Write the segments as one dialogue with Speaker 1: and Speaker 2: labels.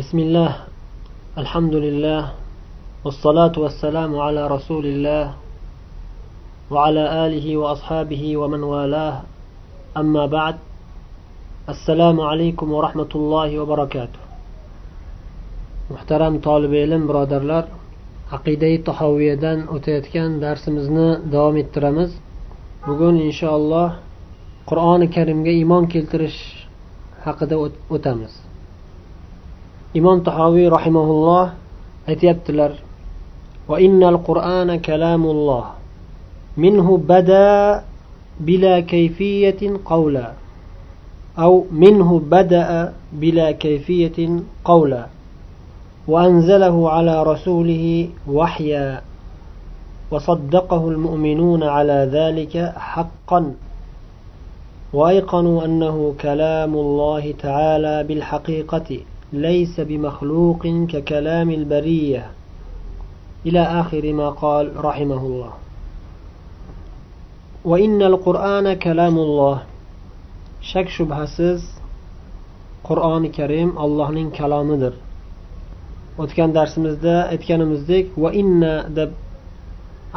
Speaker 1: بسم الله الحمد لله والصلاة والسلام على رسول الله وعلى آله وأصحابه ومن والاه أما بعد السلام عليكم ورحمة الله وبركاته محترم طالب علم برادرlar aqidai tahoviyadan o'tayotgan darsimizni davom ettiramiz bugun inshaalloh qur'oni karimga iymon keltirish haqida o'tamiz Imom tahoviy rahimaulloh aytyaptilar وإن القرآن كلام الله. منه بدا بلا كيفية قولا. أو منه بدأ بلا كيفية قولا. وأنزله على رسوله وحيا. وصدقه المؤمنون على ذلك حقا. وأيقنوا أنه كلام الله تعالى بالحقيقة. ليس بمخلوق ككلام البرية إلى آخر ما قال رحمه الله وإن القرآن كلام الله شك شبهسز قرآن كريم الله نين كلامدر o'tgan darsimizda aytganimizdek va inna deb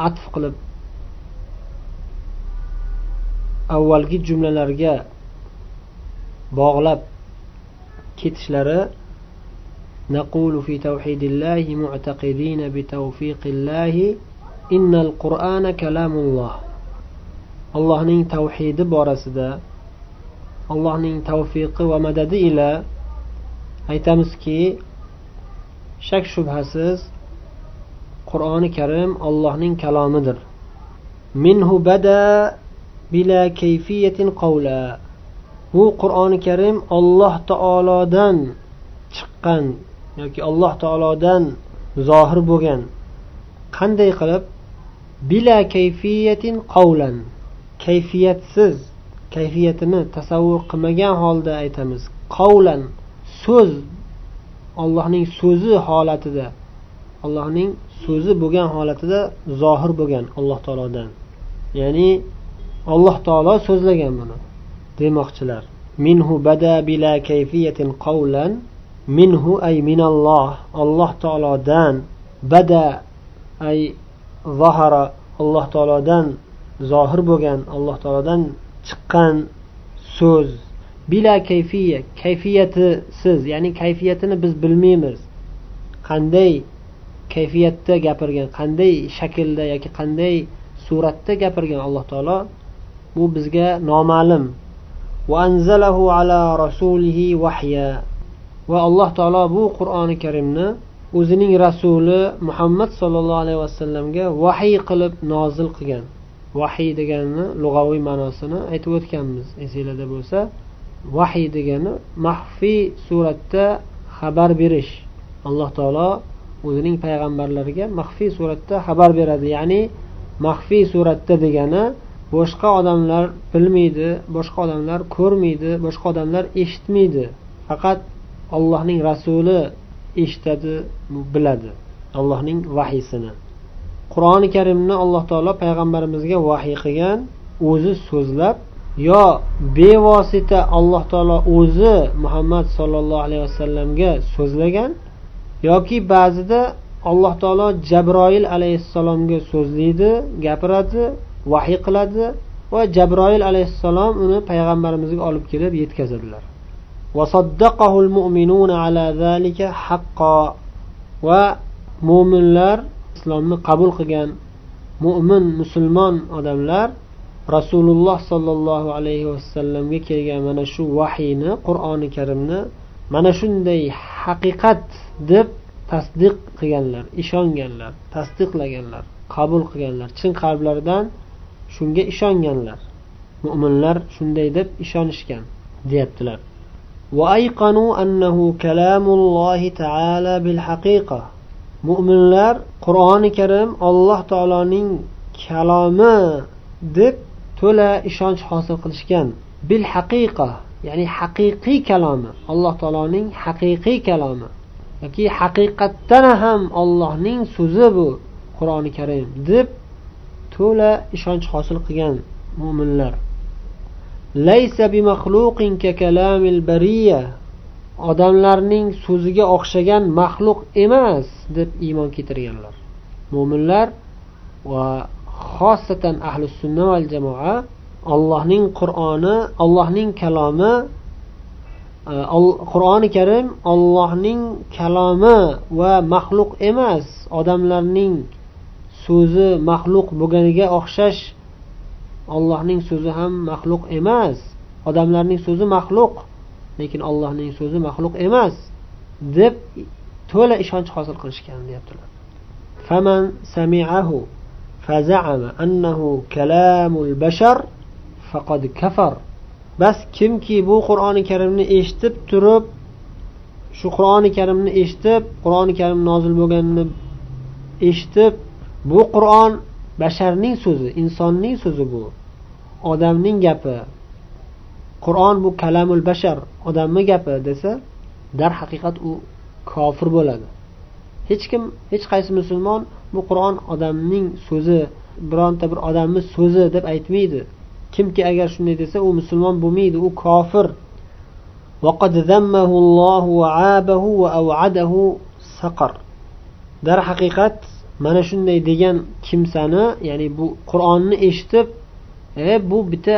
Speaker 1: atf qilib avvalgi jumlalarga bog'lab ketishlari نقول في توحيد الله معتقدين بتوفيق الله إن القرآن كلام الله allohning tavhidi borasida allohning tavfiqi va madadi ila aytamizki shak shubhasiz qur'oni karim allohning kalomidir minhu bada bila kayfiyatin qavla bu qur'oni karim olloh taolodan chiqqan yoki alloh taolodan zohir bo'lgan. Qanday qilib? Bila kayfiyatin qavlan kayfiyatsiz kayfiyatini tasavvur qilmagan holda aytamiz. Qavlan so'z. Allohning so'zi holatida. Allohning so'zi bo'lgan holatida zohir bo'lgan alloh taolodan. Ya'ni alloh taolo so'zlagan buni. Demoqchilar. Minhu bada bila kayfiyatin qavlan minhu ay minalloh alloh taolodan bada ay zahara alloh taolodan zohir bo'lgan alloh taolodan chiqqan so'z. Bila kayfiya kayfiyatisiz ya'ni kayfiyatini biz bilmaymiz. Qanday kayfiyatda gapirgan qanday shaklda yoki qanday suratda gapirgan alloh taolo bu bizga noma'lum. Ala rasulihi vahya va alloh taolo bu qur'oni karimni o'zining rasuli muhammad sollallohu alayhi vasallamga vahiy qilib nozil qilgan. Vahiy deganini lug'aviy ma'nosini aytib o'tganmiz. Esinglarda bo'lsa vahiy degani maxfiy suratda xabar berish. Alloh taolo o'zining payg'ambarlariga maxfiy suratda xabar beradi. Ya'ni maxfiy suratda degani boshqa odamlar bilmaydi boshqa odamlar ko'rmaydi boshqa odamlar eshitmaydi. Faqat allohning rasuli eshitadi biladi. Allohning vahiysini qur'oni karimni alloh taolo payg'ambarimizga vahiy qilgan o'zi so'zlab yo bevosita alloh taolo o'zi muhammad sollallohu alayhi vasallamga so'zlagan yoki ba'zida alloh taolo jabroil alayhissalomga so'zlaydi gapiradi vahiy qiladi va jabroil alayhissalom uni payg'ambarimizga olib kelib yetkazadilar. وصدقه المؤمنون على ذلك حقا mo'minlar islomni qabul qilgan mo'min musulmon odamlar rasululloh sollallohu alayhi vasallamga kelgan mana shu vahiyni qur'oni karimni mana shunday haqiqat deb tasdiq qilganlar ishonganlar tasdiqlaganlar qabul qilganlar. Chin qalblaridan shunga ishonganlar. Mo'minlar shunday deb ishonishgan deyaptilar. Mo'minlar qur'oni karim alloh taoloning kalomi deb to'la ishonch hosil qilishgan bil haqiqa ya'ni haqiqiy kalomi alloh taoloning haqiqiy kalomi yoki haqiqatdan ham ollohning so'zi bu qur'oni karim deb to'la ishonch hosil qilgan mo'minlar laysa bi odamlarning so'ziga o'xshagan maxluq emas deb iymon keltirganlar. Mo'minlar va xosatan ahli sunna val jamoa allohning qur'oni allohning kalomi e, qur'oni karim ollohning kalomi va maxluq emas. Odamlarning so'zi maxluq bo'lganiga o'xshash ollohning so'zi ham maxluq emas odamlarning so'zi maxluq lekin ollohning so'zi maxluq emas deb to'la ishonch hosil qilishgan deyaptilar faman sami'ahu فزعم أنه كلام البشر فقد كفر bas kimki bu qur'oni karimni eshitib turib shu qur'oni karimni eshitib qur'oni karim nozil bo'lganini eshitib bu qur'on basharning so'zi insonning so'zi bu. Odamning gapi qur'on bu kalamul bashar odamni gapi desa darhaqiqat u kofir bo'ladi. Hech kim hech qaysi musulmon bu qur'on odamning so'zi bironta bir odamni so'zi deb aytmaydi. Kimki agar shunday desa u musulmon bo'lmaydi u kofir. Darhaqiqat mana shunday degan kimsani ya'ni bu qur'onni eshitib e bu bitta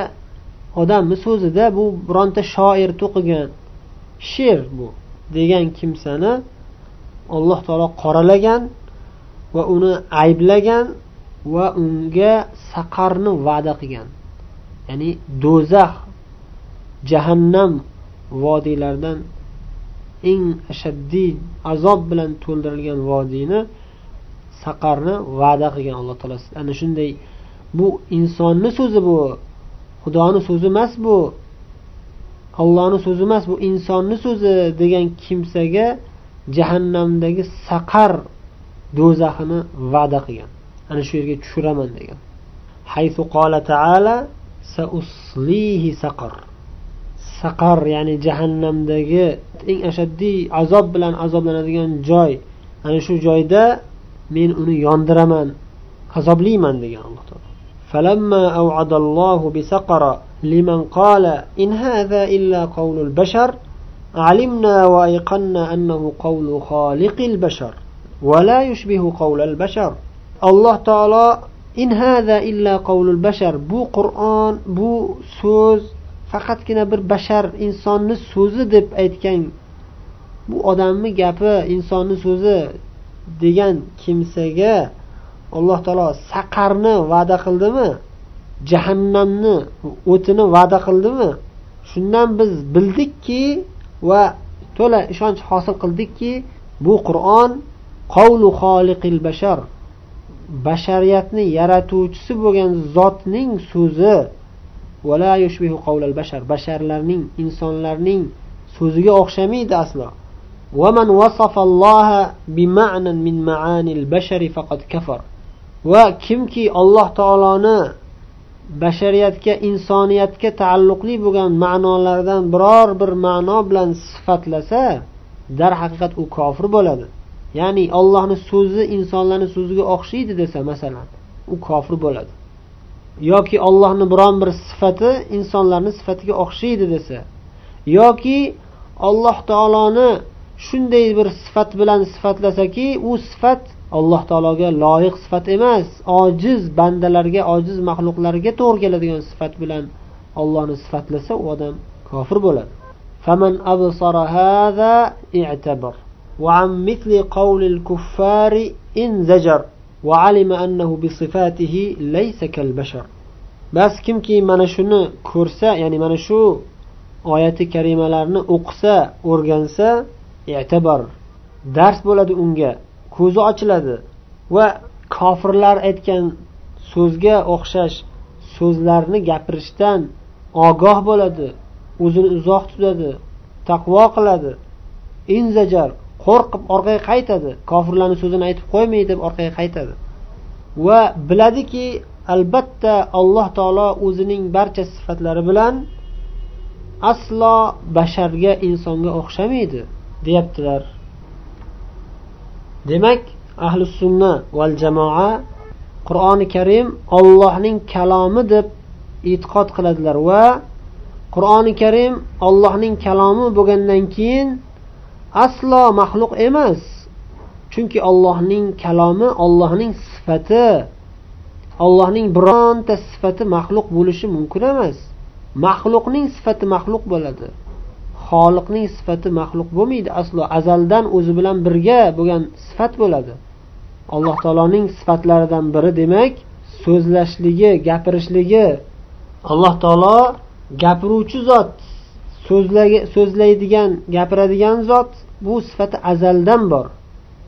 Speaker 1: odamni so'zida bu bironta shoir to'qigan she'r bu degan kimsani alloh taolo qoralagan va uni ayblagan va unga saqarni va'da qilgan. Ya'ni do'zax jahannam vodiylaridan eng ashaddiy azob bilan to'ldirilgan vodiyni saqarni va'da qilgan alloh taolo ana shunday bu insonni so'zi bu xudoni so'zi emas bu ollohni so'zi emas bu insonni so'zi degan kimsaga jahannamdagi saqar do'zaxini va'da qilgan. Ana shu yerga tushiraman degan. Haysu qola taala sauslihi saqar. Saqar ya'ni jahannamdagi eng ashaddiy azob bilan azoblanadigan joy. Ana shu joyda men uni yondiraman azoblayman degan alloh taolo فلما أوعد الله بسقر لمن قال إن هذا إلا قول البشر علمنا وأيقنا أنه قول خالق البشر ولا يشبه قول البشر الله تعالى إن هذا إلا قول البشر بو قرآن بو سوز faqatgina bir bashar insonni so'zi deb aytgan bu odamni gapi insonni so'zi degan kimsaga alloh taolo saqarni va'da qildimi? Jahannamni o'tini va'da qildimi? Shundan biz bildikki va to'la ishonch hosil qildikki bu qur'on qavlu xoliqil bashar bashariyatni yaratuvchisi bo'lgan zotning so'zi. Bashar basharlarning insonlarning so'ziga o'xshamaydi aslo. ومن وصف الله بمعنى من معاني البشر فقد كفر va kimki alloh taoloni bashariyatga insoniyatga taalluqli bo'lgan ma'nolardan biror bir ma'no bilan sifatlasa darhaqiqat u kofir bo'ladi ya'ni ollohni so'zi insonlarni so'ziga o'xshaydi desa masalan u kofir bo'ladi yoki ollohni biron bir sifati insonlarni sifatiga o'xshaydi desa yoki alloh taoloni shunday bir sifat bilan sifatlasaki u sifat alloh taologa loyiq sifat emas ojiz bandalarga ojiz maxluqlarga to'g'ri keladigan sifat bilan ollohni sifatlasa u odam kofir bo'ladi فمن أبصر هذا اعتبر وعن مثل قول الكفار انزجر وعلم أنه بصفاته ليس كالبشر bas kimki mana shuni ko'rsa ya'ni mana shu oyati karimalarni o'qisa o'rgansa e'tibor dars bo'ladi unga ko'zi ochiladi va kofirlar aytgan so'zga o'xshash so'zlarni gapirishdan ogoh bo'ladi o'zini uzoq tutadi taqvo qiladi. Inzajar qo'rqib orqaga qaytadi kofirlarni so'zini aytib qo'ymay deb orqaga qaytadi. Va biladiki albatta alloh taolo o'zining barcha sifatlari bilan aslo basharga insonga o'xshamaydi. Deyaptilar. Demak ahli sunna val jamoa qur'oni karim ollohning kalomi deb e'tiqod qiladilar va qur'oni karim ollohning kalomi bo'lgandan keyin aslo maxluq emas. Chunki ollohning kalomi ollohning sifati ollohning bironta sifati maxluq bo'lishi mumkin emas. Maxluqning sifati maxluq bo'ladi. Xoliqning sifati maxluq bo'lmaydi. Aslo azaldan o'zi bilan birga bo'lgan sifat bo'ladi. Alloh taoloning sifatlaridan biri demak so'zlashligi gapirishligi. Alloh taolo gapiruvchi zot so'zlaydigan gapiradigan zot bu sifati azaldan bor.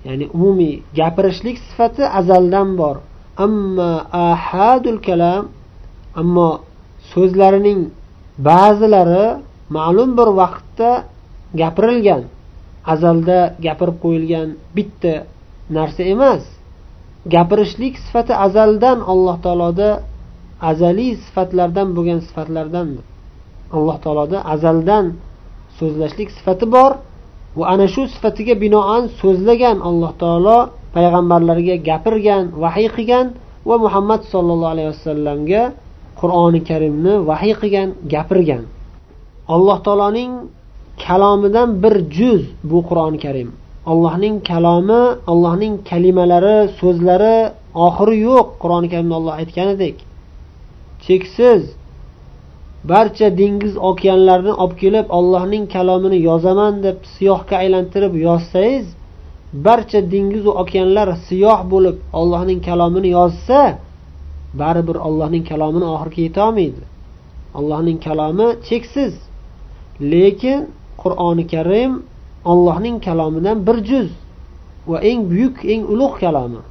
Speaker 1: Ya'ni umumiy gapirishlik sifati azaldan bor. Amma ahadul kalam ammo so'zlarining ba'zilari ma'lum bir vaqtda gapirilgan azalda gapirib qo'yilgan bitta narsa emas. Gapirishlik sifati azaldan alloh taoloda azaliy sifatlardan bo'lgan sifatlardandir. Alloh taoloda azaldan so'zlashlik sifati bor va ana shu sifatiga binoan so'zlagan alloh taolo payg'ambarlarga gapirgan vahiy qilgan va muhammad sollallohu alayhi vasallamga qur'oni karimni vahiy qilgan gapirgan. Alloh taoloning kalomidan bir juz bu qur'oni karim. Allohning kalomi allohning kalimalari so'zlari oxiri yo'q qur'oni karimda olloh aytganidek cheksiz. Barcha dengiz okeanlarni olib kelib allohning kalomini yozaman deb siyohga aylantirib yozsangiz barcha dengizu okeanlar siyoh bo'lib allohning kalomini yozsa baribir allohning kalomini oxiriga yetolmaydi. Allohning kalomi cheksiz. Lekin qur'oni karim allohning kalomidan bir juz va eng buyuk eng ulug' kalomi.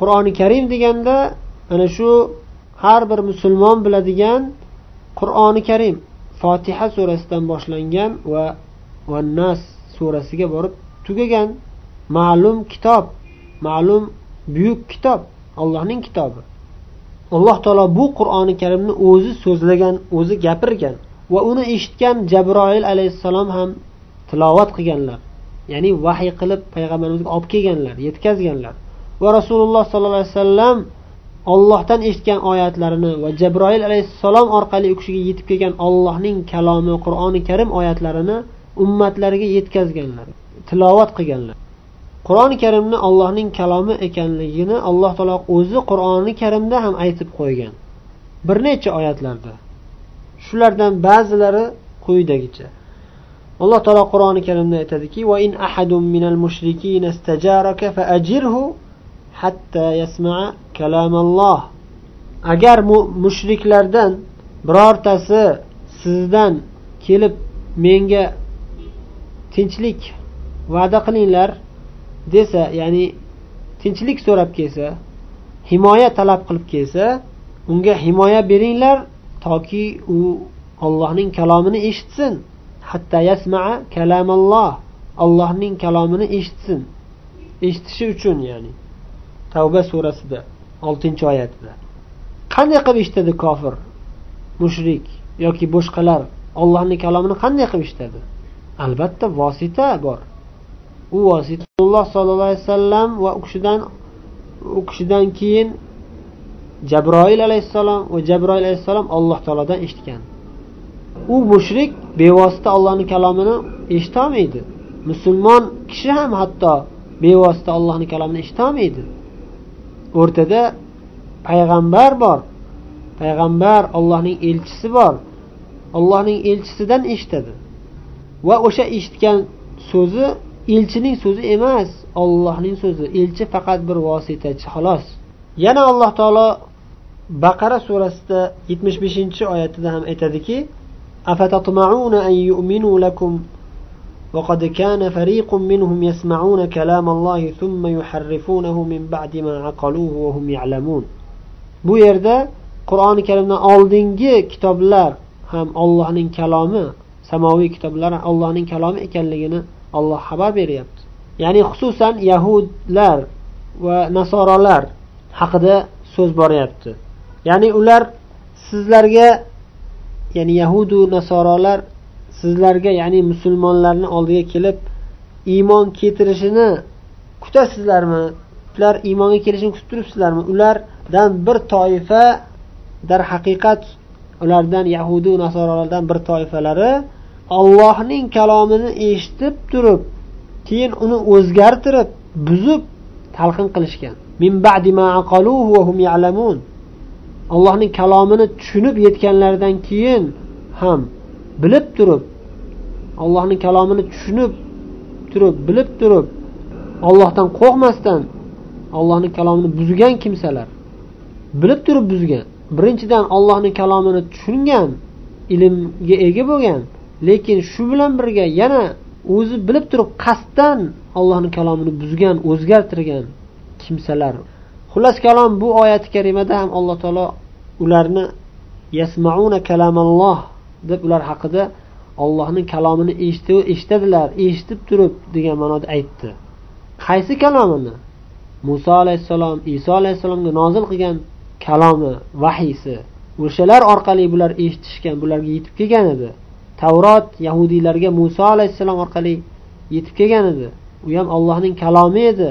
Speaker 1: Qur'oni karim deganda ana shu har bir musulmon biladigan qur'oni karim fotiha surasidan boshlangan va va nas surasiga borib tugagan ma'lum kitob ma'lum buyuk kitob allohning kitobi. Alloh taolo bu qur'oni karimni o'zi so'zlagan o'zi gapirgan. Va uni eshitgan jabroil alayhissalom ham tilovat qilganlar ya'ni vahiy qilib payg'ambarimizga olib kelganlar yetkazganlar. Va rasululloh sollallohu alayhi vasallam ollohdan eshitgan oyatlarini va jabroil alayhissalom orqali u kishiga yetib kelgan ollohning kalomi qur'oni karim oyatlarini ummatlariga yetkazganlar tilovat qilganlar. Qur'oni karimni allohning kalomi ekanligini alloh taolo o'zi qur'oni karimda ham aytib qo'ygan bir necha oyatlarda. Shulardan ba'zilari quyidagicha. Alloh taolo qur'oni karimda aytadiki in ahadun minal mushrikina istajaraka faajirhu hatta yasmaa kalamalloh. Agar mushriklardan birortasi sizdan kelib menga tinchlik va'da qilinglar desa ya'ni tinchlik so'rab kelsa himoya talab qilib kelsa unga himoya beringlar toki u ollohning kalomini eshitsin. Hatta yasmaa kalamalloh. Allohning kalomini eshitsin. Eshitishi uchun ya'ni. Tavba surasida oltinchi oyatida. Qanday qilib eshitadi kofir mushrik yoki boshqalar? Ollohni kalomini qanday qilib eshitadi albatta vosita bor. U vosita rasululloh sollallohu alayhi vasallam va u kishidan u kishidan keyin jabroil alayhissalom va jabroil alayhissalom alloh taolodan eshitgan. U mushrik bevosita ollohni kalomini eshitolmaydi. Musulmon kishi ham hatto bevosita ollohni kalomini eshitolmaydi. O'rtada payg'ambar bor. Payg'ambar ollohning elchisi bor. Ollohning elchisidan eshitadi. Va o'sha eshitgan so'zi elchining so'zi emas ollohning so'zi. Elchi faqat bir vositachi xolos. Yana alloh taolo baqara surasida yetmish beshinchi oyatida ham aytadiki وقد كان فريق منهم يسمعون كلام الله ثم يحرفونه من بعد ما عقلوه وهم يعلمون bu yerda qur'oni karimdan oldingi kitoblar ham ollohning kalomi samoviy kitoblar ollohning kalomi ekanligini olloh xabar beryapti ya'ni xususan yahudlar va nasorolar haqida so'z boryapti Ya'ni ular sizlarga ya'ni yahudu nasorolar sizlarga ya'ni musulmonlarni oldiga kelib iymon keltirishini kutasizlarmi? Ular iymonga kelishini kutib turibsizlarmi? Ulardan bir toifa darhaqiqat ulardan yahudu nasorolardan bir toifalari ollohning kalomini eshitib turib keyin uni o'zgartirib buzib talqin qilishgan. Allohning kalomini tushunib yetganlaridan keyin ham bilib turib allohning kalomini tushunib turib bilib turib ollohdan qo'rqmasdan allohning kalomini buzgan kimsalar bilib turib buzgan. Birinchidan allohning kalomini tushungan ilmga ega bo'lgan lekin shu bilan birga yana o'zi bilib turib qasddan allohni kalomini buzgan o'zgartirgan kimsalar xullas kalom bu oyati karimada ham alloh taolo ularni yasmauna kalamalloh deb ular haqida ollohning kalomini eshitadilar eshitib turib degan ma'noda aytdi. Qaysi kalomini? Muso alayhissalom iso alayhissalomga nozil qilgan kalomi vahiysi? O'shalar orqali bular eshitishgan bularga yetib kelgan edi. Tavrot yahudiylarga muso alayhissalom orqali yetib kelgan edi. U ham allohning kalomi edi.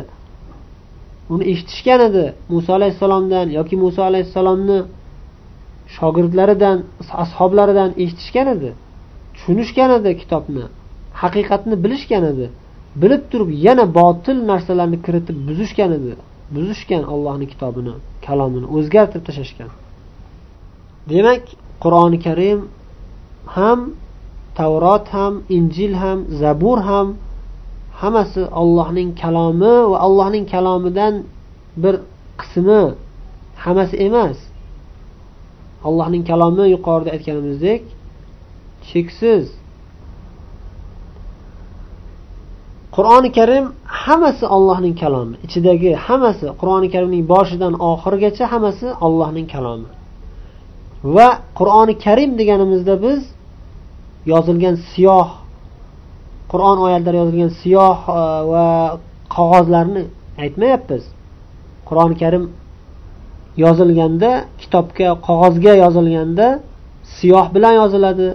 Speaker 1: Uni eshitishgan edi. Muso alayhissalomdan yoki muso alayhissalomni shogirdlaridan ashoblaridan eshitishgan edi. Tushunishgan edi kitobni. Haqiqatni bilishgan edi. Bilib turib yana botil narsalarni kiritib buzishgan edi. Buzishgan ollohni kitobini kalomini o'zgartirib tashlashgan. Demak qur'oni karim ham tavrot ham injil ham zabur ham hammasi ollohning kalomi va allohning kalomidan bir qismi. Hammasi emas. Allohning kalomi yuqorida aytganimizdek cheksiz. Qur'oni karim hammasi ollohning kalomi. Ichidagi hammasi qur'oni karimning boshidan oxirigacha hammasi ollohning kalomi. Va qur'oni karim deganimizda biz yozilgan siyoh qur'on oyatlari yozilgan siyoh e, va qog'ozlarni aytmayapmiz. Qur'oni karim yozilganda kitobga qog'ozga yozilganda siyoh bilan yoziladi.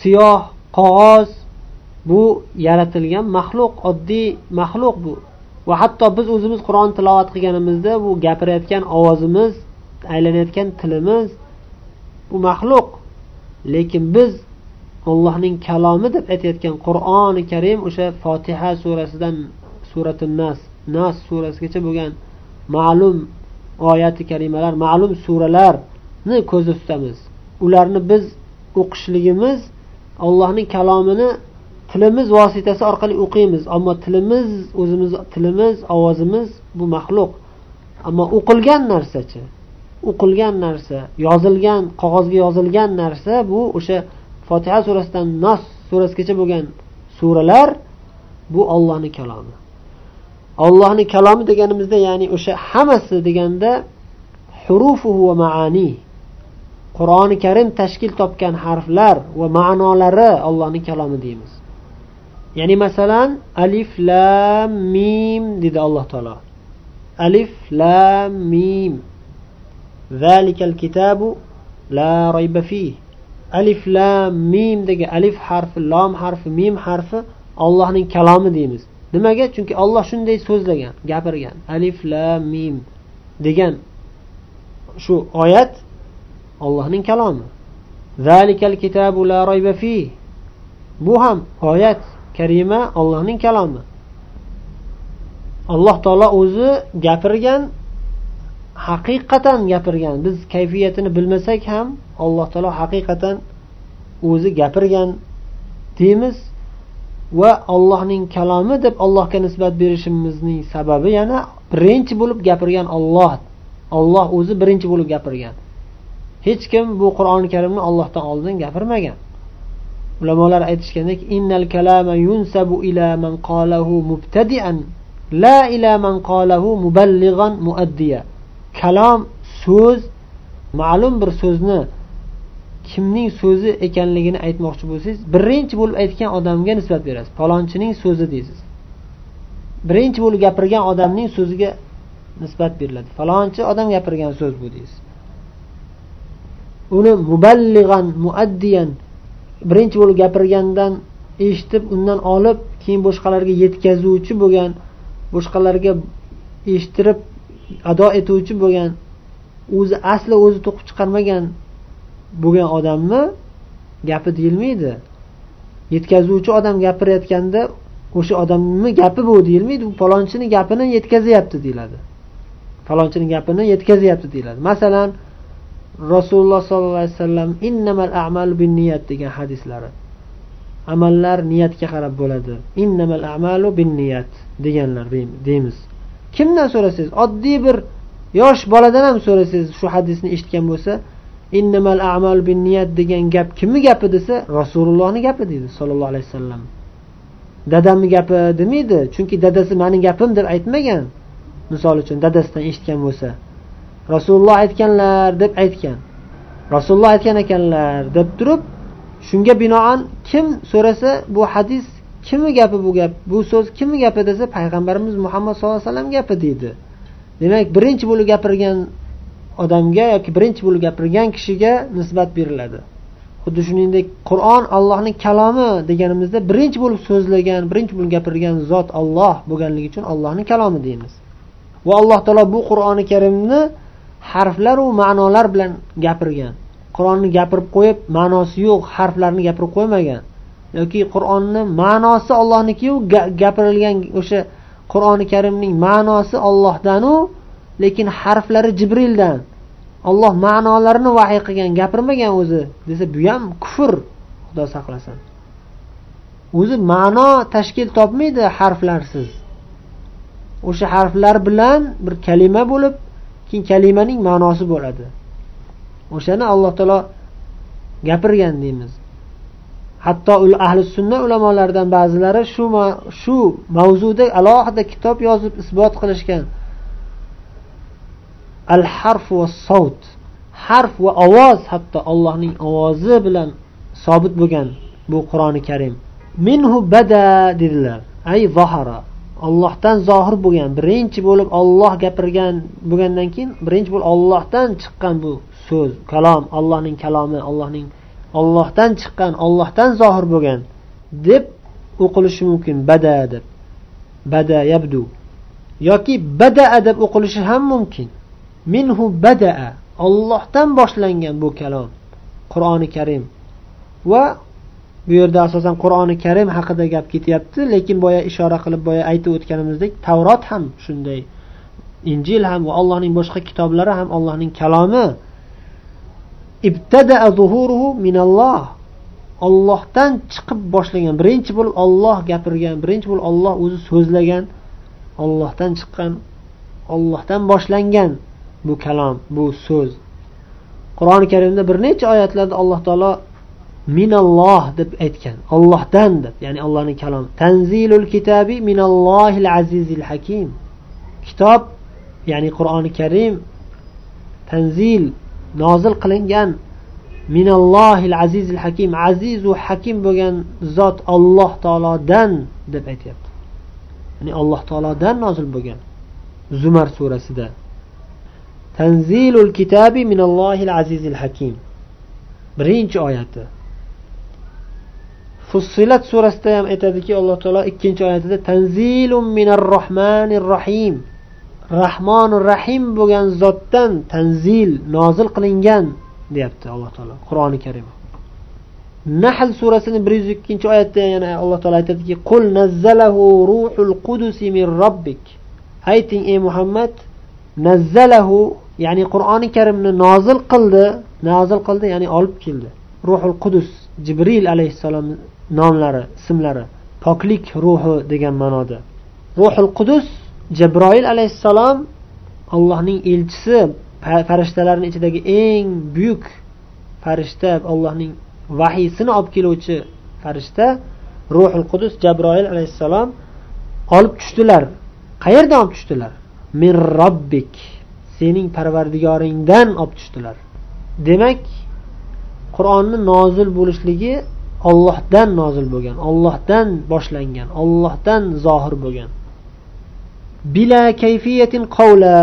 Speaker 1: Siyoh qog'oz bu yaratilgan maxluq oddiy maxluq bu. Va hatto biz o'zimiz qur'on tilovat qilganimizda bu gapirayotgan ovozimiz aylanayotgan tilimiz bu maxluq. Lekin biz allohning kalomi deb aytayotgan qur'oni karim o'sha fotiha surasidan surati nas nas surasigacha bo'lgan ma'lum oyati karimalar ma'lum suralarni ko'zda tutamiz. Ularni biz o'qishligimiz allohning kalomini tilimiz vositasi orqali o'qiymiz. Ammo tilimiz o'zimiz tilimiz ovozimiz bu maxluq. Ammo o'qilgan narsachi o'qilgan narsa yozilgan qog'ozga yozilgan narsa bu o'sha fotiha surasidan nos surasigacha bo'lgan suralar bu ollohni kalomi. Ollohni kalomi deganimizda ya'ni o'sha hammasi deganda hurufuhu va maani. Qur'oni karim tashkil topgan harflar va ma'nolari ollohni kalomi deymiz. Ya'ni masalan alif lam mim dedi alloh taolo. Alif lam mim. Zalikal kitabu la rayba fih. Alif lam mim degan alif harfi lom harfi mim harfi ollohning kalomi deymiz. Nimaga? Chunki olloh shunday so'zlagan gapirgan. Alif lam mim degan shu oyat ollohning kalomi. Zalikal kitabu la rayba fi bu ham oyat karima ollohning kalomi. Alloh taolo o'zi gapirgan haqiqatan gapirgan. Biz kayfiyatini bilmasak ham alloh taolo haqiqatan o'zi gapirgan deymiz. Va allohning kalomi deb allohga nisbat berishimizning sababi yana birinchi bo'lib gapirgan olloh olloh o'zi birinchi bo'lib gapirgan. Hech kim bu qur'oni karimni ollohdan oldin gapirmagan. Ulamolar aytishgandek innal kalama yunsabu ila man qalahu mubtadian la ila man qalahu muballighan muaddiya. Kalom so'z ma'lum bir so'zni kimning so'zi ekanligini aytmoqchi bo'lsangiz birinchi bo'lib aytgan odamga nisbat berasiz. Palonchining so'zi deysiz. Birinchi bo'lib gapirgan odamning so'ziga nisbat beriladi. Falonchi odam gapirgan so'z bu deysiz. Uni muballig'an muaddiyan birinchi bo'lib gapirgandan eshitib undan olib keyin boshqalarga yetkazuvchi bo'lgan boshqalarga eshittirib ado etuvchi bo'lgan o'zi asli o'zi to'qib chiqarmagan bo'lgan odamni gapi deyilmaydi. Yetkazuvchi odam gapirayotganda o'sha odamni gapi bu deyilmaydi. U palonchini gapini yetkazyapti deyiladi. Palonchini gapini yetkazyapti deyiladi. Masalan rasululloh sollallohu alayhi vasallam innamal a'malu binniyat degan hadislari. Amallar niyatga qarab bo'ladi. Innamal a'malu binniyat deganlar deymiz. Kimdan so'rasangiz oddiy bir yosh boladan ham so'rasangiz shu hadisni eshitgan bo'lsa innamal a'malu binniyat degan gap kimni gapi desa rasulullohni gapi deydi sollallohu alayhi vasallam. Dadamni gapi demaydi chunki dadasi mani gapim deb aytmagan. Misol uchun dadasidan eshitgan bo'lsa rasululloh aytganlar deb aytgan. Rasululloh aytgan ekanlar deb turib shunga binoan kim so'rasa bu hadis kimni gapi bu gap bu so'z kimni gapi desa payg'ambarimiz muhammad sallallohu alayhi vasallam gapi deydi. Demak birinchi bo'lib gapirgan odamga yoki birinchi bo'lib gapirgan kishiga nisbat beriladi. Xuddi shuningdek qur'on allohning kalomi deganimizda birinchi bo'lib so'zlagan birinchi bo'lib gapirgan zot olloh bo'lganligi uchun allohning kalomi deymiz. Va alloh taolo bu qur'oni karimni harflaru ma'nolar bilan gapirgan. Qur'onni gapirib qo'yib ma'nosi yo'q harflarni gapirib qo'ymagan. Yoki qur'onni ma'nosi ollohnikiyu gapirilgan o'sha qur'oni karimning ma'nosi ollohdanu lekin harflari jibrildan. Olloh ma'nolarini vahiy qilgan gapirmagan o'zi desa bu ham kufr xudo saqlasin. O'zi ma'no tashkil topmaydi harflarsiz. O'sha harflar bilan bir kalima bo'lib keyin kalimaning ma'nosi bo'ladi. O'shani alloh taolo gapirgan deymiz. Hatto ahli sunna ulamolaridan ba'zilari shu shu mavzuda alohida kitob yozib isbot qilishgan al harf va savt harf va ovoz hatto allohning ovozi bilan sobit bo'lgan bu qur'oni karim. Minhu bada dedilar. Ay zohara ollohdan zohir bo'lgan birinchi bo'lib olloh gapirgan bo'lgandan keyin birinchi bo'lib ollohdan chiqqan bu so'z kalom allohning kalomi allohning ollohdan chiqqan ollohdan zohir bo'lgan deb o'qilishi mumkin. Bada deb. Bada yabdu. Yoki badaa deb o'qilishi ham mumkin. Minhu badaa. Ollohdan boshlangan bu kalom qur'oni karim. Va bu yerda asosan qur'oni karim haqida gap ketyapti lekin boya ishora qilib boya aytib o'tganimizdek tavrot ham shunday. Injil ham va allohning boshqa kitoblari ham allohning kalomi. Minalloh. Ollohdan chiqib boshlagan birinchi bo'lib olloh gapirgan birinchi bo'lib olloh o'zi so'zlagan ollohdan chiqqan ollohdan boshlangan bu kalom bu so'z. Qur'oni karimda bir necha oyatlarda alloh taolo minalloh deb aytgan ollohdan deb ya'ni allohning kalomi tanzilul kitabi minallohil azizil hakim. Kitob ya'ni qur'oni karim tanzil nozil qilingan minallohil azizil hakim azizu hakim bo'lgan zot olloh taolodan deb aytyapti. Ya'ni alloh taolodan nozil bo'lgan zumar surasida. Tanzilul kitabi minallohil azizil hakim. Birinchi oyati. Fussilat surasida ham aytadiki alloh taolo ikkinchi oyatida tanzilum minar rohmanir rohim. Rahmonur rahim bo'lgan zotdan tanzil nozil qilingan deyapti alloh taolo qur'oni karim nahl surasini bir yuz ikkinchi oyatda yana alloh taolo aytadiki qul nazzalahu ruhul qudusi min robbik ayting ey muhammad nazzalahu ya'ni qur'oni karimni nozil qildi nozil qildi ya'ni olib keldi. Ruhul qudus jibril alayhissalom nomlari ismlari poklik ruhi degan ma'noda. Ruhul qudus jabroil alayhissalom allohning elchisi farishtalarni ichidagi eng buyuk farishta allohning vahiysini olib keluvchi farishta ruhul qudus jabroil alayhissalom olib tushdilar. Qayerdan olib tushdilar? Min robbik sening parvardigoringdan olib tushdilar. Demak qur'onni nozil bo'lishligi ollohdan nozil bo'lgan ollohdan boshlangan ollohdan zohir bo'lgan. Bila kayfiyatin qavla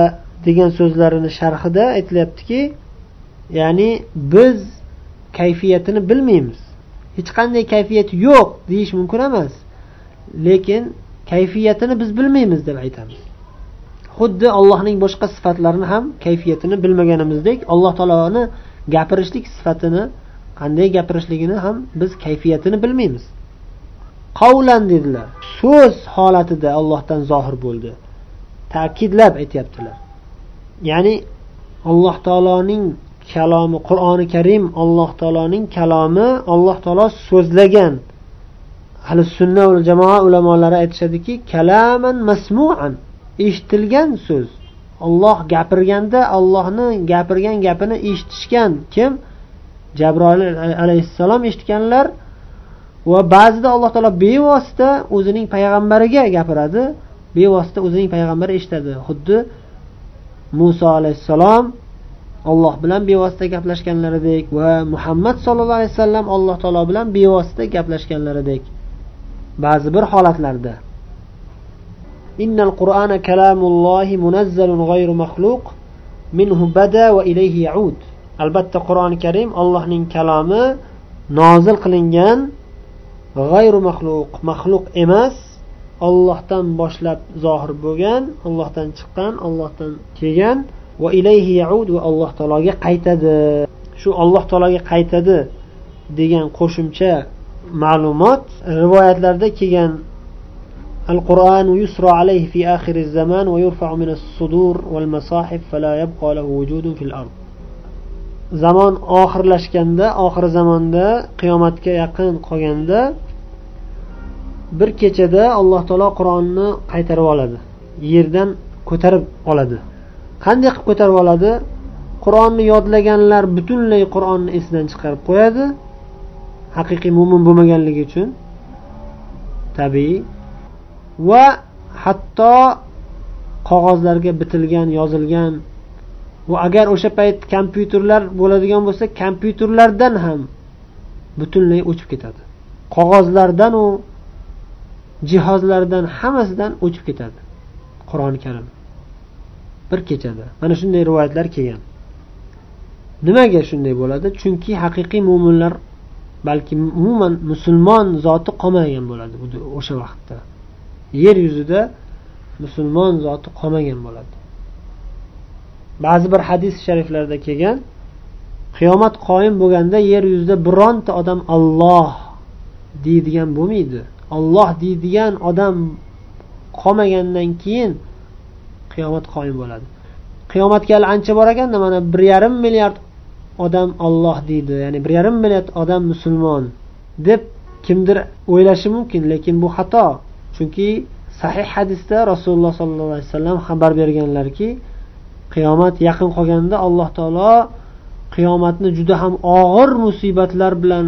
Speaker 1: degan so'zlarini sharhida aytilyaptiki ya'ni biz kayfiyatini bilmaymiz. Hech qanday kayfiyati yo'q deyish mumkin emas lekin kayfiyatini biz bilmaymiz deb aytamiz. Xuddi allohning boshqa sifatlarini ham kayfiyatini bilmaganimizdek alloh taoloni gapirishlik sifatini qanday gapirishligini ham biz kayfiyatini bilmaymiz. Qavlan dedilar. So'z holatida ollohdan zohir bo'ldi. Ta'kidlab aytyaptilar. Ya'ni alloh taoloning kalomi qur'oni karim alloh taoloning kalomi alloh taolo so'zlagan ahli sunna jamoa ulamolari aytishadiki kalaman masmuan. Eshitilgan so'z. Olloh gapirganda ollohni gapirgan gapini eshitishgan kim? Jabroil alayhissalom eshitganlar va ba'zida alloh taolo bevosita o'zining payg'ambariga gapiradi bevosita o'zining payg'ambari eshitadi. Xuddi muso alayhissalom olloh bilan bevosita gaplashganlaridek va muhammad sollallohu alayhi vasallam alloh taolo bilan bevosita gaplashganlaridek ba'zi bir holatlarda. إن القرآن كلام الله منزل غير مخلوق منه بدا وإليه يعود albatta qur'oni karim allohning kalomi nozil qilingan g'ayru maxluq maxluq emas ollohdan boshlab zohir bo'lgan ollohdan chiqqan ollohdan kelgan va ilayhi yaud va alloh taologa qaytadi shu alloh taologa qaytadi degan qo'shimcha ma'lumot rivoyatlarda kelgan القرآن يسرى عليه في آخر الزمان ويرفع من الصدور والمصاحف فلا يبقى له وجود في الأرض zamon oxirlashganda oxir zamonda qiyomatga yaqin qolganda bir kechada alloh taolo qur'onni qaytarib oladi yerdan ko'tarib oladi qanday qilib ko'tarib oladi qur'onni yodlaganlar butunlay qur'onni esidan chiqarib qo'yadi haqiqiy mo'min bo'lmaganligi uchun tabiiy va hatto qog'ozlarga bitilgan yozilgan. Va agar o'sha payt kompyuterlar bo'ladigan bo'lsa kompyuterlardan ham butunlay o'chib ketadi. Qog'ozlardanu jihozlardan hammasidan o'chib ketadi. Qur'oni karim. Bir kechada. Mana shunday rivoyatlar kelgan. Nimaga shunday bo'ladi? Chunki haqiqiy mo'minlar balki umuman musulmon zoti qolmagan bo'ladi o'sha vaqtda. Yer yuzida musulmon zoti qolmagan bo'ladi. Ba'zi bir hadis shariflarda kelgan qiyomat qoyim bo'lganda yer yuzida bironta odam olloh deydigan bo'lmaydi. Olloh deydigan odam qolmagandan keyin qiyomat qoyim bo'ladi. Qiyomatga hali ancha bor ekanda mana bir yarim milliard odam olloh deydi ya'ni bir yarim milliard odam musulmon deb kimdir o'ylashi mumkin lekin bu xato chunki sahih hadisda rasululloh sollallohu alayhi vasallam xabar berganlarki qiyomat yaqin qolganda alloh taolo qiyomatni juda ham og'ir musibatlar bilan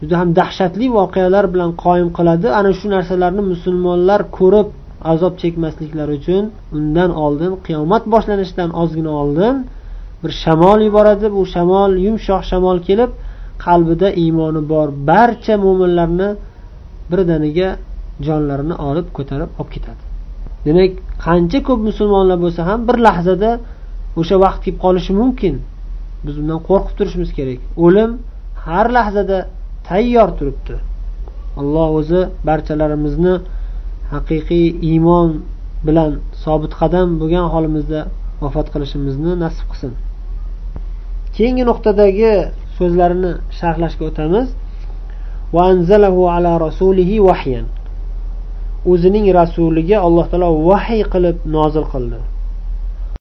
Speaker 1: juda ham dahshatli voqealar bilan qoyim qiladi. Ana shu narsalarni musulmonlar ko'rib azob chekmasliklari uchun undan oldin qiyomat boshlanishidan ozgina oldin bir shamol yuboradi. Bu shamol yumshoq shamol kelib qalbida iymoni bor. Barcha mo'minlarni birdaniga jonlarini olib ko'tarib olib ketadi. Demak qancha ko'p musulmonlar bo'lsa ham bir lahzada o'sha vaqt kelib qolishi mumkin. Biz undan qo'rqib turishimiz kerak. O'lim har lahzada tayyor turibdi. Alloh o'zi barchalarimizni haqiqiy iymon bilan sobit qadam bo'lgan holimizda vafot qilishimizni nasib qilsin. Keyingi nuqtadagi so'zlarini sharhlashga o'tamiz. O'zining rasuliga alloh taolo vahiy qilib nozil qildi.